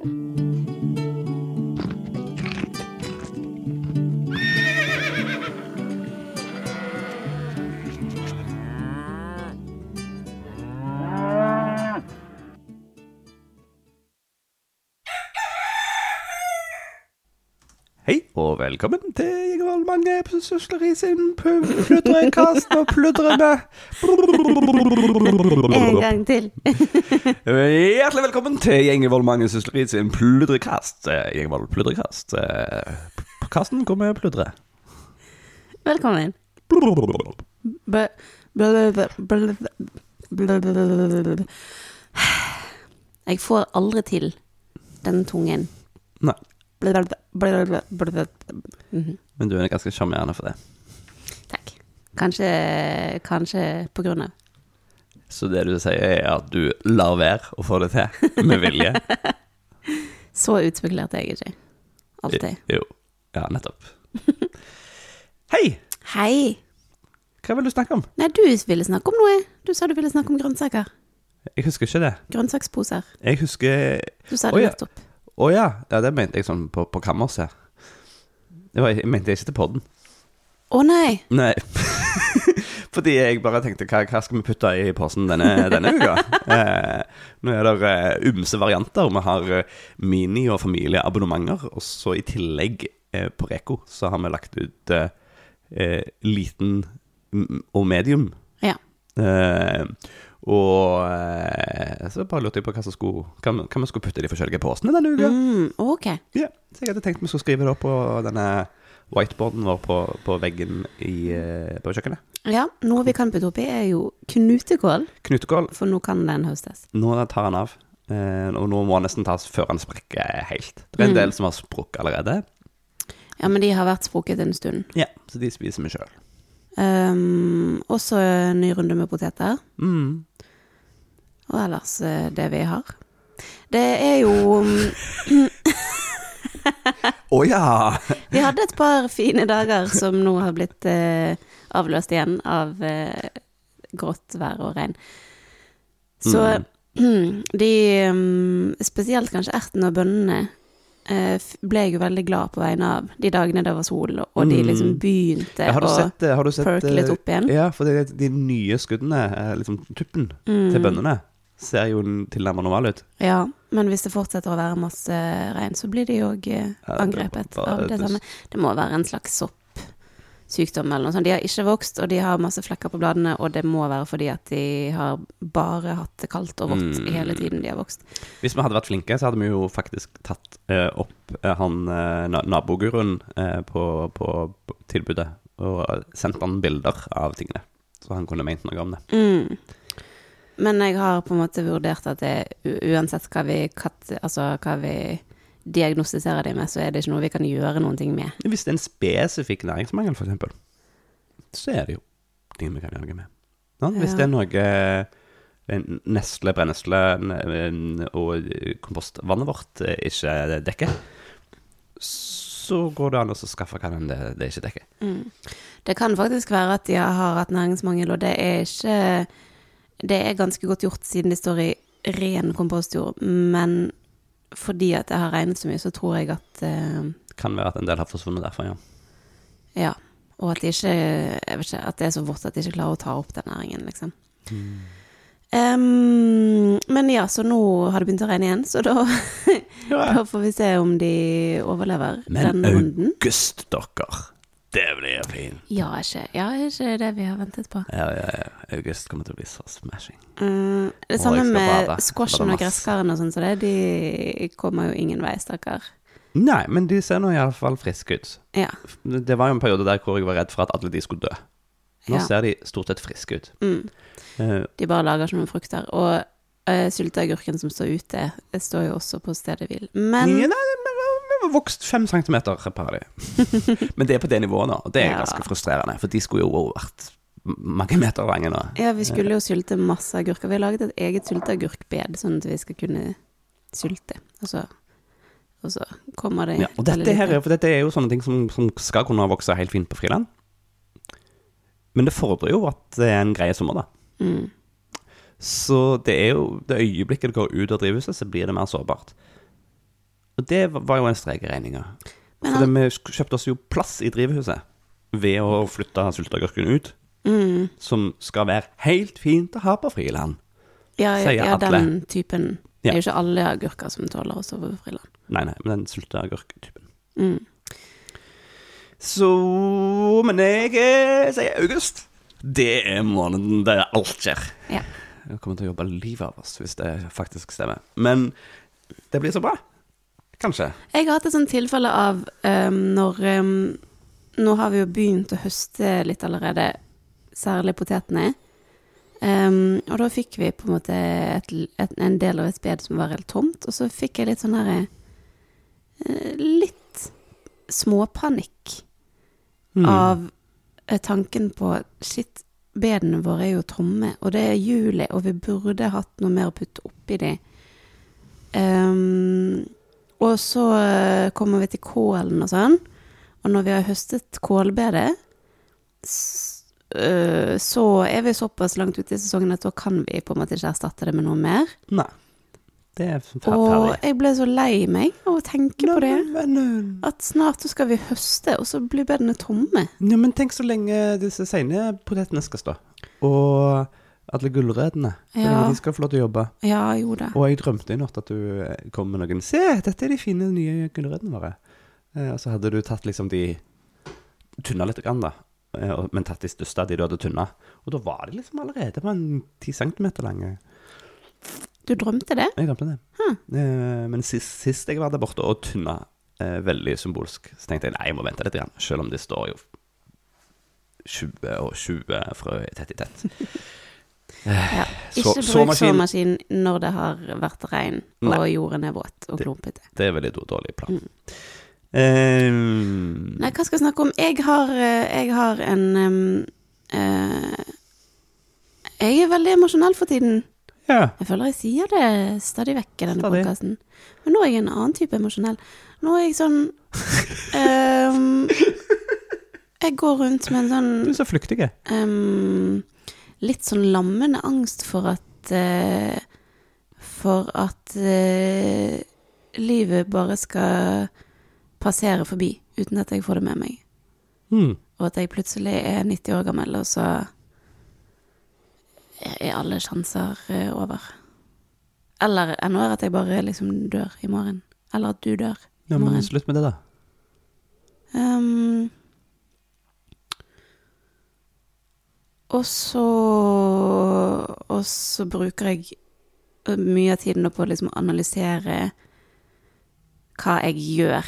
Hei, og velkommen til Jegervold i sin pludrekast og pludrende En gang til. Hjertelig velkommen til Gjengevold Mange Sysleri sin pludrekast. Eh, Gjengevold pludrekast. Eh, Kasten hvor mye pludrer. Velkommen. Jeg får aldri til den tungen. Nei, Mhm. Men du er ganske sjarmerende for det. Takk. Kanskje, kanskje på grunn av. Så det du sier, er at du lar være å få det til med vilje? Så utspekulert er jeg ikke. Alltid. Jo. Ja, nettopp. Hei! Hei. Hva vil du snakke om? Nei, du ville snakke om noe. Du sa du ville snakke om grønnsaker. Jeg husker ikke det. Grønnsaksposer. Jeg husker Du sa Å, det ja. nettopp. Å ja. ja, det mente jeg sånn på, på kammerset. Jeg mente ikke til podden. Å nei. Nei. Fordi jeg bare tenkte hva, hva skal vi putte i posen denne, denne uka? Eh, nå er det eh, ymse varianter. Vi har uh, mini- og familieabonnementer. Og så i tillegg uh, på Reko så har vi lagt ut liten og medium. Ja. Og eh, så bare lurte jeg på hva, som skulle, hva, vi- hva vi skulle putte i de forskjellige posene denne uka. Mm, ok. Ja, så jeg hadde tenkt vi skulle skrive det opp på denne whiteboarden vår på, på veggen i, eh, på kjøkkenet. Ja, noe vi kan putte oppi er jo knutekål, Knutekål, for nå kan den høstes. nå tar den av. Eh, og nå må den nesten tas før den sprekker helt. Det er en Mm. del som har sprukket allerede. Ja, men de har vært sprukket en stund. Ja, så de spiser vi sjøl. Um, også en ny runde med poteter. Mm. Og ellers eh, det vi har. Det er jo Å oh, ja! Vi hadde et par fine dager som nå har blitt eh, avløst igjen av eh, grått vær og regn. Så de mm, Spesielt kanskje ertene og bønnene eh, ble jeg jo veldig glad på vegne av de dagene det var sol, og de Mm. liksom begynte Ja, har å sett, eh, har du sett perke litt opp igjen. Ja, for det, de nye skuddene, liksom tuppen Mm. til bønnene, ser jo tilnærmet normal ut. Ja, men hvis det fortsetter å være masse regn, så blir de jo angrepet Ja, det- av det det- samme. Det må være en slags soppsykdom eller noe sånt. De har ikke vokst, og de har masse flekker på bladene, og det må være fordi at de har bare hatt det kaldt og vått Mm. hele tiden de har vokst. Hvis vi hadde vært flinke, så hadde vi jo faktisk tatt eh, opp eh, han eh, naboguruen eh, på, på, på tilbudet og sendt han bilder av tingene. Så han kunne ment noe om det. Mm. Men jeg har på en måte vurdert at det, uansett hva vi, kat, altså hva vi diagnostiserer dem med, så er det ikke noe vi kan gjøre noen ting med. Hvis det er en spesifikk næringsmangel, f.eks., så er det jo ting vi kan gjøre noe med. Ja? Hvis det er noe eh, Nestle, brennesle og kompostvannet vårt eh, ikke dekker, så går det an å skaffe hva det, det ikke dekker. Mm. Det kan faktisk være at de har hatt næringsmangel, og det er ikke Det er ganske godt gjort siden de står i ren kompostjord, men fordi at det har regnet så mye, så tror jeg at uh, Kan være at en del har forsvunnet derfor, ja. Ja. Og at de ikke Jeg ikke At det er så vått at de ikke klarer å ta opp den næringen, liksom. Em, men ja, så nå har det begynt å regne igjen, så da, da får vi se om de overlever Men den runden. august, dere. Det blir fint. Ja, ikke, ja, ikke det vi har ventet på. Ja, ja, ja. August kommer til å bli så smashing. Mm, det er samme med bade. squashen og gresskarene og sånn, så det, de kommer jo ingen vei, stakkar. Nei, men de ser nå iallfall friske ut. Ja. Det var jo en periode der hvor jeg var redd for at alle de skulle dø. Nå Ja. ser de stort sett friske ut. Mm. Uh, De bare lager ikke noen frukter. Og uh, sylteagurken som står ute, står jo også på stedet hvil. Men ja, nei, men vokst fem centimeter, et par av de. Men det er på det nivået nå, og det er Ja. ganske frustrerende. For de skulle jo vært mange meter lange nå. ja, vi skulle jo sylte masse agurker. Vi har laget et eget sylteagurkbed, sånn at vi skal kunne sylte. Og så, og så kommer det Ja, og dette, her, er- dette er jo sånne ting som, som skal kunne vokse helt fint på friland. Men det fordrer jo at det er en grei sommer, da. mm. Så det er jo det øyeblikket det går ut av drivhuset, så blir det mer sårbart. Og det var- jo en strek i regninga. For vi kjøpte oss jo plass i drivhuset ved å flytte sylteagurken ut. Mm. Som skal være helt fint å ha på friland. Ja, ja, Sier ja, alle. den typen. Det er jo ikke alle agurker som tåler å sove på friland. Nei, nei, men den sylteagurktypen. Mm. Så Men jeg eh, sier august. Det er måneden der alt skjer. Ja. Jeg kommer til å jobbe livet av oss hvis det faktisk stemmer. Men det blir så bra. Kanskje. Jeg har hatt et sånt tilfelle av um, når um, Nå har vi jo begynt å høste litt allerede, særlig potetene. Um, og da fikk vi på en måte et, et, en del av et sped som var helt tomt, og så fikk jeg litt sånn herre eh, Litt småpanikk Mm. av eh, tanken på Shit, bedene våre er jo tomme, og det er juli, og vi burde hatt noe mer å putte oppi de. Ehm, og så eh, kommer vi til kålen og sånn, og når vi har høstet kålbedet, øh, så er vi såpass langt ute i sesongen at da kan vi på en måte ikke erstatte det med noe mer. Nei. Det er fer- Og jeg ble så lei meg av å tenke på det. Men, At snart så skal vi høste, og så blir bedene tomme. ja, men tenk så lenge disse seine potetene skal stå. Og alle gulrøttene. Så Ja. de skal få lov til å jobbe. Ja, jo da. Og jeg drømte i natt at du eh, kom med noen Se, dette er de fine nye gulrøttene våre. Eh, og så hadde du tatt liksom de Tynna litt, grann, da. Eh, men tatt de største av de du hadde tynna. Og da var de liksom allerede på en ti centimeter lange. Du drømte det? Jeg drømte det. Eh, men sist, sist jeg var der borte og tynna eh, veldig symbolsk, så tenkte jeg nei, jeg må vente litt, grann, selv om det står jo 20 og 20 frø tett i tett. Ja. Så- Ikke bruk såmaskin- når det har vært regn, og Nei. jorden er våt og Det- klumpete. Det er veldig dårlig plan. Mm. Um, Nei, hva skal jeg snakke om? Jeg har, eh, jeg har en um, uh, Jeg er veldig emosjonell for tiden. ja. Jeg føler jeg sier det stadig vekk i denne podkasten. Men nå er jeg en annen type emosjonell. Nå er jeg sånn um, Jeg går rundt med en sånn Du er så flyktig. em, litt sånn lammende angst for at uh, For at uh, livet bare skal passere forbi uten at jeg får det med meg. Mm. Og at jeg plutselig er 90 år gammel, og så er alle sjanser eh, over. Eller enda er at jeg bare liksom dør i morgen. Eller at du dør i morgen. Ja, men slutt med det, da. Ehm, og så Og så bruker jeg eh, mye av tiden på å liksom analysere hva jeg gjør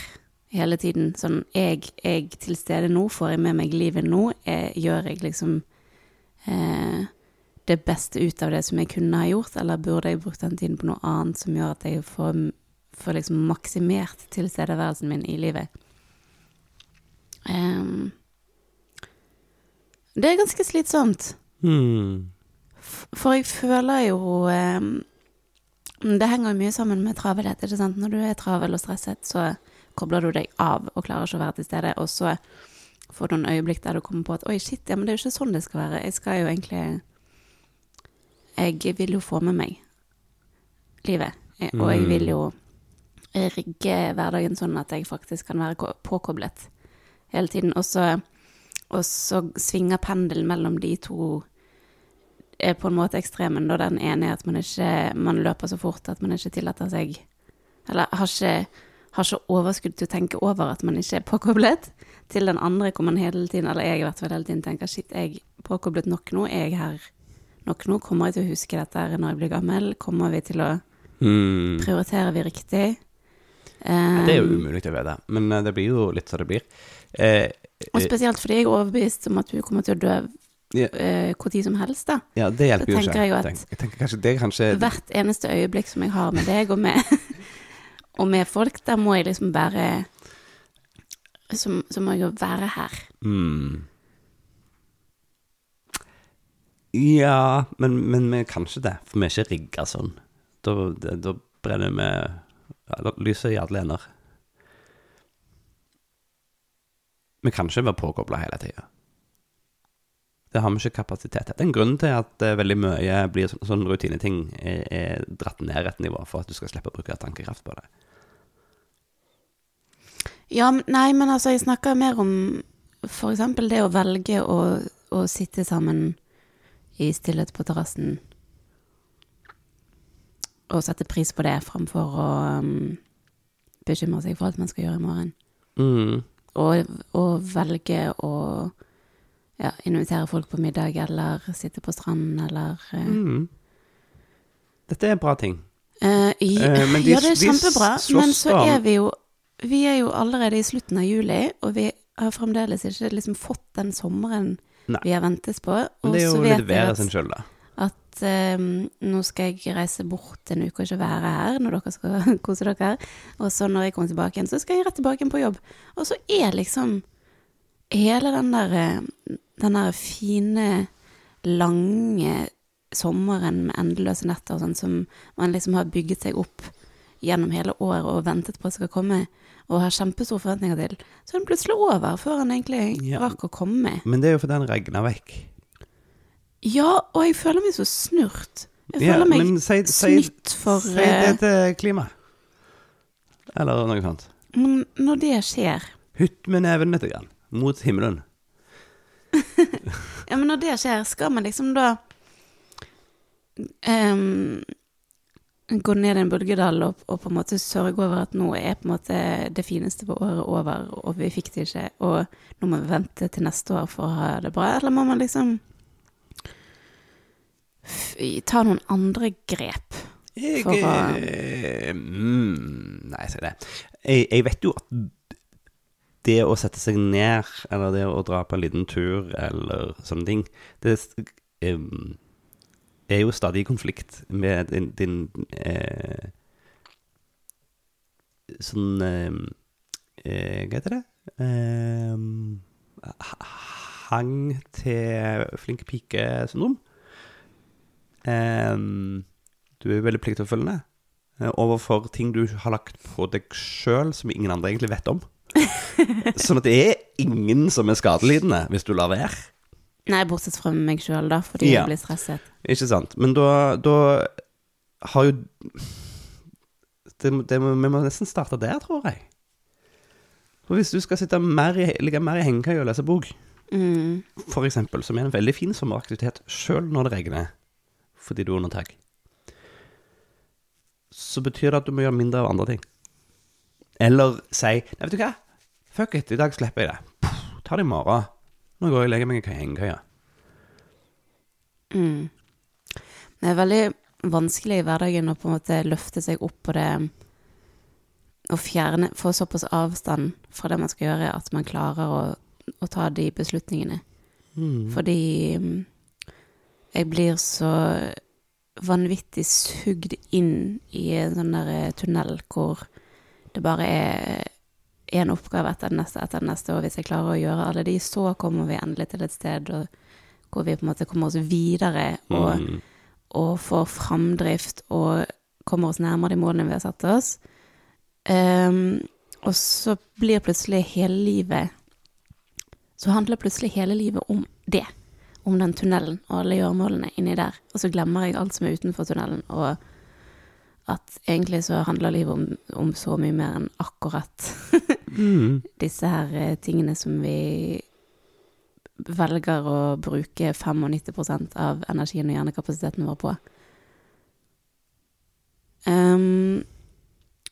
hele tiden. Sånn jeg er til stede nå, får jeg med meg livet nå? Jeg, gjør jeg liksom eh, det beste ut av det som jeg kunne ha gjort, eller burde jeg brukt den tiden på noe annet som gjør at jeg får, får liksom maksimert tilstedeværelsen min i livet? Ehm, det er ganske slitsomt. Hmm. For jeg føler jo ehm, Det henger jo mye sammen med travelhet, ikke sant. Når du er travel og stresset, så kobler du deg av og klarer ikke å være til stede, og så får du noen øyeblikk der du kommer på at oi, shit, ja, men det er jo ikke sånn det skal være. Jeg skal jo egentlig Jeg vil jo få med meg livet, Eh, og jeg vil jo rigge hverdagen sånn at jeg faktisk kan være påkoblet hele tiden. Og så, og så svinger pendelen mellom de to er på en måte ekstremen. Da den ene er at man ikke man løper så fort at man ikke tillater seg Eller har ikke, har ikke overskudd til å tenke over at man ikke er påkoblet. Til den andre hvor man hele tiden, eller jeg i hvert fall hele tiden tenker shit, jeg er påkoblet nok nå, er jeg her nok nå? Kommer jeg til å huske dette når jeg blir gammel? Kommer vi til å Mm. Prioriterer vi riktig? Det er jo Um, umulig å vite, men eh, det blir jo litt som det blir. Eh, Og eh, spesielt fordi jeg er overbevist om at du kommer til å dø når yeah. hvor tid som helst, da. ja, det hjelper jo ikke. jeg jo at- Tenk- jeg tenker kanskje det kanskje Hvert eneste øyeblikk som jeg har med deg og med, og med folk, der må jeg liksom være Så, så må jeg jo være her. mm. Ja, men, men kan ikke det, for vi er ikke rigga sånn. Da, da brenner vi ja, lyset i alle ender. Vi kan ikke være påkobla hele tida. Det har vi ikke kapasitet til. Det er en grunn til at eh, veldig mye blir sånn, sånn rutineting er, er dratt ned et nivå for at du skal slippe å bruke tankekraft på det. Ja, nei, men altså, jeg snakker mer om eksempel det å velge å, å sitte sammen i stillhet på terrassen. Og sette pris på det framfor å um, bekymre seg for alt man skal gjøre i morgen. Mm. Og, og velge å ja, invitere folk på middag, eller sitte på stranden, eller eh, Mm. Dette er bra ting. Eh, i, Eh, men de- ja, det er kjempebra, men så er vi jo Vi er jo allerede i slutten av juli, og vi har fremdeles ikke liksom fått den sommeren Nei. vi har ventet på. Men det er jo litt været sin skyld, da. At eh, nå skal jeg reise bort en uke og ikke være her når dere skal kose dere. Og så når jeg kommer tilbake igjen, så skal jeg rett tilbake igjen på jobb. Og så er liksom hele den der, eh, den der fine, lange sommeren med endeløse netter og sånn, som man liksom har bygget seg opp gjennom hele året og ventet på at skal komme, og har kjempestore forventninger til, så er den plutselig over før den egentlig Ja. rakk å komme. Men det er jo fordi den regner vekk. Ja, og jeg føler meg så snurt. Jeg Ja, føler meg men si, snytt for si eh, det til klimaet. Eller noe sånt. Men når det skjer Hytt med neven litt grann, mot himmelen. Ja, men når det skjer, skal man liksom da um, gå ned en bølgedal og, og på en måte sørge over at nå er på en måte det fineste på året over, og vi fikk det ikke, og nå må vi vente til neste år for å ha det bra, eller må man liksom ta noen andre grep? Jeg For å- eh, mm, Nei, si det. Jeg, jeg vet jo at det å sette seg ned, eller det å dra på en liten tur, eller sånne ting, det um, er jo stadig i konflikt med din, din eh, Sånn eh, Hva heter det? Em, hang til flink pike-syndrom. Em, du er jo veldig pliktoppfølgende eh, overfor ting du har lagt på deg sjøl som ingen andre egentlig vet om. sånn at det er ingen som er skadelidende hvis du lar være. Nei, bortsett fra meg sjøl, da, fordi Ja. jeg blir stresset. Ikke sant? Men da, da har jo det, det, Vi må nesten starte der, tror jeg. For hvis du skal sitte mer i, ligge mer i hengekøye og lese bok, Mm. for eksempel, som er en veldig fin sommeraktivitet sjøl når det regner, fordi du er under tag, så betyr det at du må gjøre mindre av andre ting. Eller si Nei, vet du hva? Fuck it, i dag slipper jeg det. Puh, ta det i morgen. Nå går jeg og legger meg i hengekøya. Mm. Det er veldig vanskelig i hverdagen å på en måte løfte seg opp på det Å fjerne Få såpass avstand fra det man skal gjøre, at man klarer å, å ta de beslutningene. Fordi mm, jeg blir så vanvittig sugd inn i en sånn der eh, tunnel hvor det bare er én oppgave etter den neste etter den neste, og hvis jeg klarer å gjøre alle de, så kommer vi endelig til et sted hvor vi på en måte kommer oss videre og, Mm. og får framdrift og kommer oss nærmere de målene vi har satt oss. Um, og så blir plutselig hele livet Så handler plutselig hele livet om det. Om den tunnelen og alle gjøremålene inni der. Og så glemmer jeg alt som er utenfor tunnelen, og at egentlig så handler livet om, om så mye mer enn akkurat Mm. disse her eh, tingene som vi velger å bruke 95% av energien og hjernekapasiteten vår på. Um,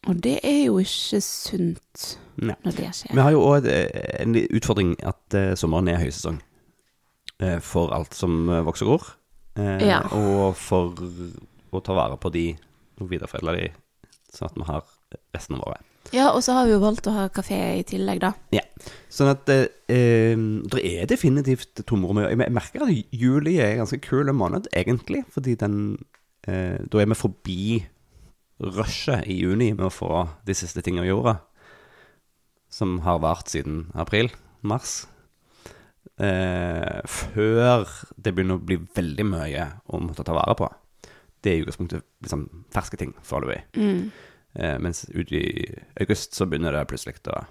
og det er jo ikke sunt Nei. når det skjer. Vi har jo òg en utfordring at eh, sommeren er høysesong eh, for alt som eh, vokser og gror. Eh, Ja. Og for å ta vare på de og videreforedle de, sånn at vi har restene våre. Ja, og så har vi jo valgt å ha kafé i tillegg, da. Ja. Sånn at eh, eh, det er definitivt tomrom. Jeg jeg merker at juli er en ganske kul måned, egentlig, fordi den eh, Da er vi forbi rushet i juni med å få de siste tingene i jorda, som har vart siden april-mars. Eh, før det begynner å bli veldig mye å måtte ta vare på. Det er i utgangspunktet liksom ferske ting foreløpig. Mm. Eh, mens ute i august så begynner det plutselig å,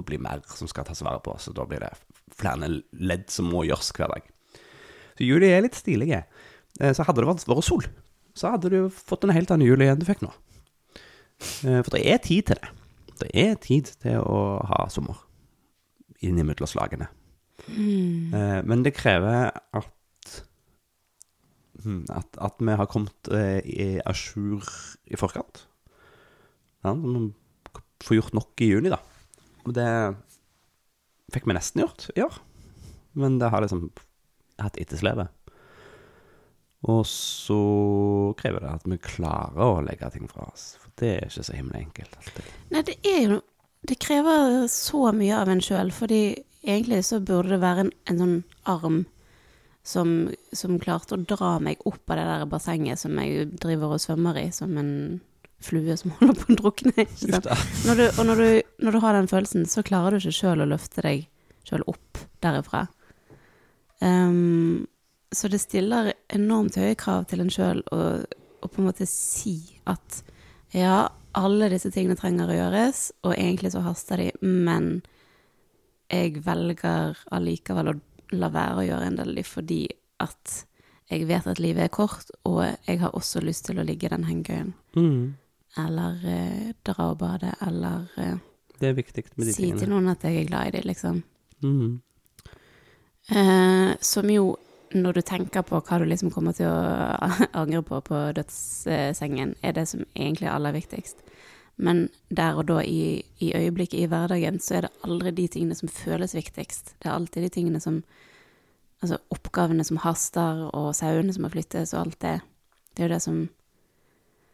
å bli mer som skal tas vare på. Så da blir det flere ledd som må gjøres hver dag. Så juli er litt stilige. Eh, så hadde det vært, vært sol, så hadde du fått en helt annen juli enn du fikk nå. Eh, for det er tid til det. det er tid til å ha sommer innimellom slagene. Eh, men det krever at hmm, at, at vi har kommet eh, i à jour i forkant. Ja, vi får gjort nok i juni, da. Og det fikk vi nesten gjort i år. Men det har liksom hatt etterslepet. Og så krever det at vi klarer å legge ting fra oss. For det er ikke så himla enkelt. alltid. Nei, det er jo Det krever så mye av en sjøl, fordi egentlig så burde det være en, en sånn arm som, som klarte å dra meg opp av det der bassenget som jeg driver og svømmer i, som en flue som holder på å drukne. Når du, og når du, når du har den følelsen, så klarer du ikke sjøl å løfte deg sjøl opp derifra. Um, så det stiller enormt høye krav til en sjøl å, å på en måte si at ja, alle disse tingene trenger å gjøres, og egentlig så haster de, men jeg velger allikevel å la være å gjøre en del av de fordi at jeg vet at livet er kort, og jeg har også lyst til å ligge i den hengekøyen. Mm. Eller eh, dra og bade, eller eh, Det er viktig med de si til noen at jeg er glad i dem, liksom. Mm. Eh, som jo, når du tenker på hva du liksom kommer til å angre på på dødssengen, er det som egentlig er aller viktigst. Men der og da, i, i øyeblikket i hverdagen, så er det aldri de tingene som føles viktigst. Det er alltid de tingene som Altså oppgavene som haster, og sauene som må flyttes, og alt det. Det er jo det som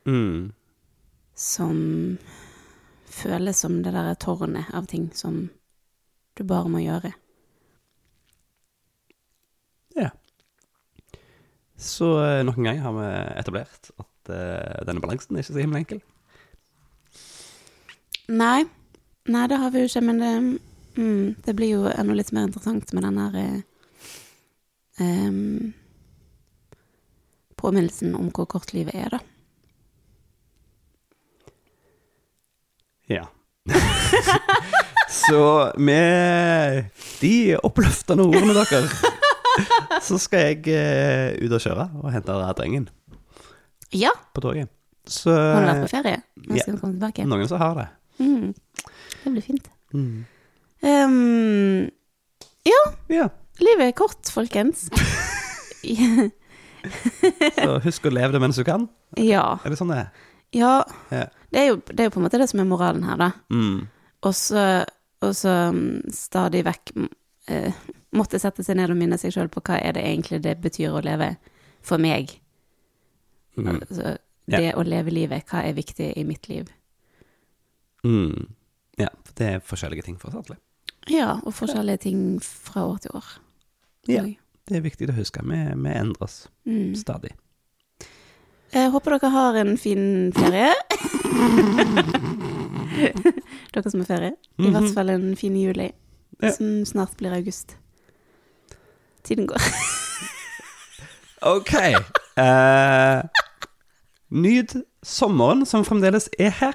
Mm. som føles som det der tårnet av ting som du bare må gjøre. Ja. Så eh, nok en gang har vi etablert at uh, denne balansen er ikke så himla enkel. Nei, nei, det har vi jo ikke, men det, mm, det blir jo enda litt mer interessant med den her eh, um, påminnelsen om hvor kort livet er, da. Ja. så med de oppløftende ordene deres, så skal jeg eh, ut og kjøre og hente drengen Ja, på toget. Så har du vært på ferie? Nå ja. skal vi komme tilbake. noen som har det. Mm, det blir fint. Mm. Um, Ja. livet er kort, folkens. Så husk å leve det mens du kan. ja. Er det sånn det er? Ja, Ja. det er, jo, det er jo på en måte det som er moralen her, da. Mm. Og så, mm, stadig vekk eh, måtte sette seg ned og minne seg sjøl på hva er det egentlig det betyr å leve for meg. Mm. Altså, Ja. det å leve livet, hva er viktig i mitt liv? Mm. Ja, for det er forskjellige ting for alle. Ja, og forskjellige ting fra år til år. Ja. Det er viktig å huske. Vi, vi endres Mm. stadig. Jeg håper dere har en fin ferie. dere som har ferie. I Mhm. hvert fall en fin juli, Ja. som snart blir august. Tiden går. Ok. Uh, nyt sommeren som fremdeles er her.